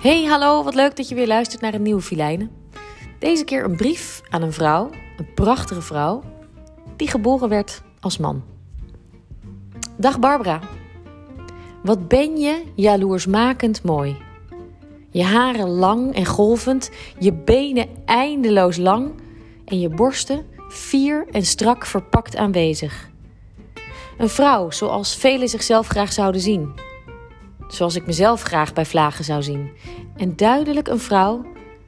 Hey, hallo, wat leuk dat je weer luistert naar een nieuwe Filijnen. Deze keer een brief aan een vrouw, een prachtige vrouw, die geboren werd als man. Dag Barbara. Wat ben je jaloersmakend mooi. Je haren lang en golvend, je benen eindeloos lang en je borsten fier en strak verpakt aanwezig. Een vrouw zoals velen zichzelf graag zouden zien. Zoals ik mezelf graag bij vlagen zou zien. En duidelijk een vrouw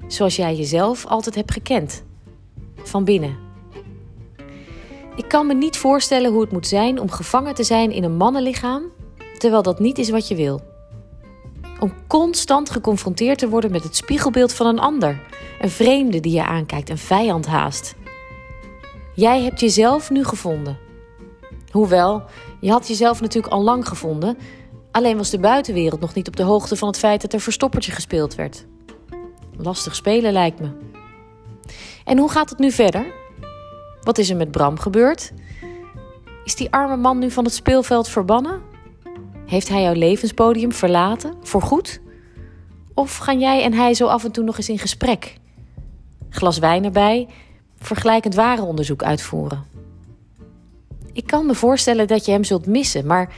zoals jij jezelf altijd hebt gekend. Van binnen. Ik kan me niet voorstellen hoe het moet zijn om gevangen te zijn in een mannenlichaam, terwijl dat niet is wat je wil. Om constant geconfronteerd te worden met het spiegelbeeld van een ander, een vreemde die je aankijkt, een vijand haast. Jij hebt jezelf nu gevonden. Hoewel, je had jezelf natuurlijk al lang gevonden, alleen was de buitenwereld nog niet op de hoogte van het feit dat er verstoppertje gespeeld werd. Lastig spelen lijkt me. En hoe gaat het nu verder? Wat is er met Bram gebeurd? Is die arme man nu van het speelveld verbannen? Heeft hij jouw levenspodium verlaten, voorgoed? Of gaan jij en hij zo af en toe nog eens in gesprek? Glas wijn erbij, vergelijkend warenonderzoek uitvoeren. Ik kan me voorstellen dat je hem zult missen, maar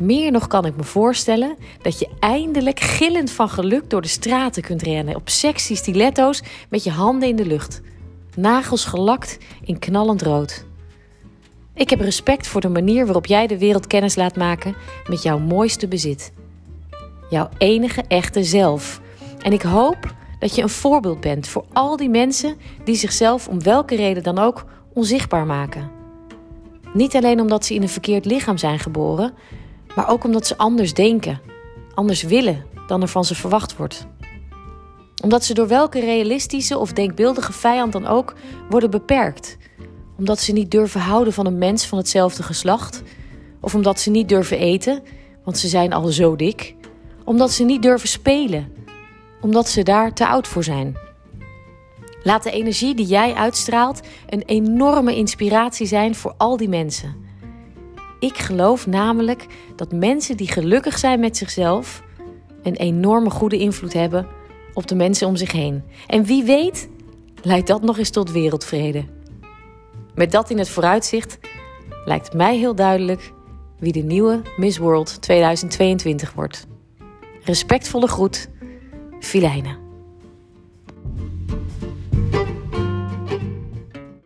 meer nog kan ik me voorstellen dat je eindelijk gillend van geluk door de straten kunt rennen op sexy stiletto's met je handen in de lucht, nagels gelakt in knallend rood. Ik heb respect voor de manier waarop jij de wereld kennis laat maken met jouw mooiste bezit. Jouw enige echte zelf. En ik hoop dat je een voorbeeld bent voor al die mensen die zichzelf om welke reden dan ook onzichtbaar maken. Niet alleen omdat ze in een verkeerd lichaam zijn geboren, maar ook omdat ze anders denken, anders willen dan er van ze verwacht wordt. Omdat ze door welke realistische of denkbeeldige vijand dan ook worden beperkt. Omdat ze niet durven houden van een mens van hetzelfde geslacht. Of omdat ze niet durven eten, want ze zijn al zo dik. Omdat ze niet durven spelen, omdat ze daar te oud voor zijn. Laat de energie die jij uitstraalt een enorme inspiratie zijn voor al die mensen. Ik geloof namelijk dat mensen die gelukkig zijn met zichzelf een enorme goede invloed hebben op de mensen om zich heen. En wie weet, leidt dat nog eens tot wereldvrede. Met dat in het vooruitzicht lijkt mij heel duidelijk wie de nieuwe Miss World 2022 wordt. Respectvolle groet, Filijnen.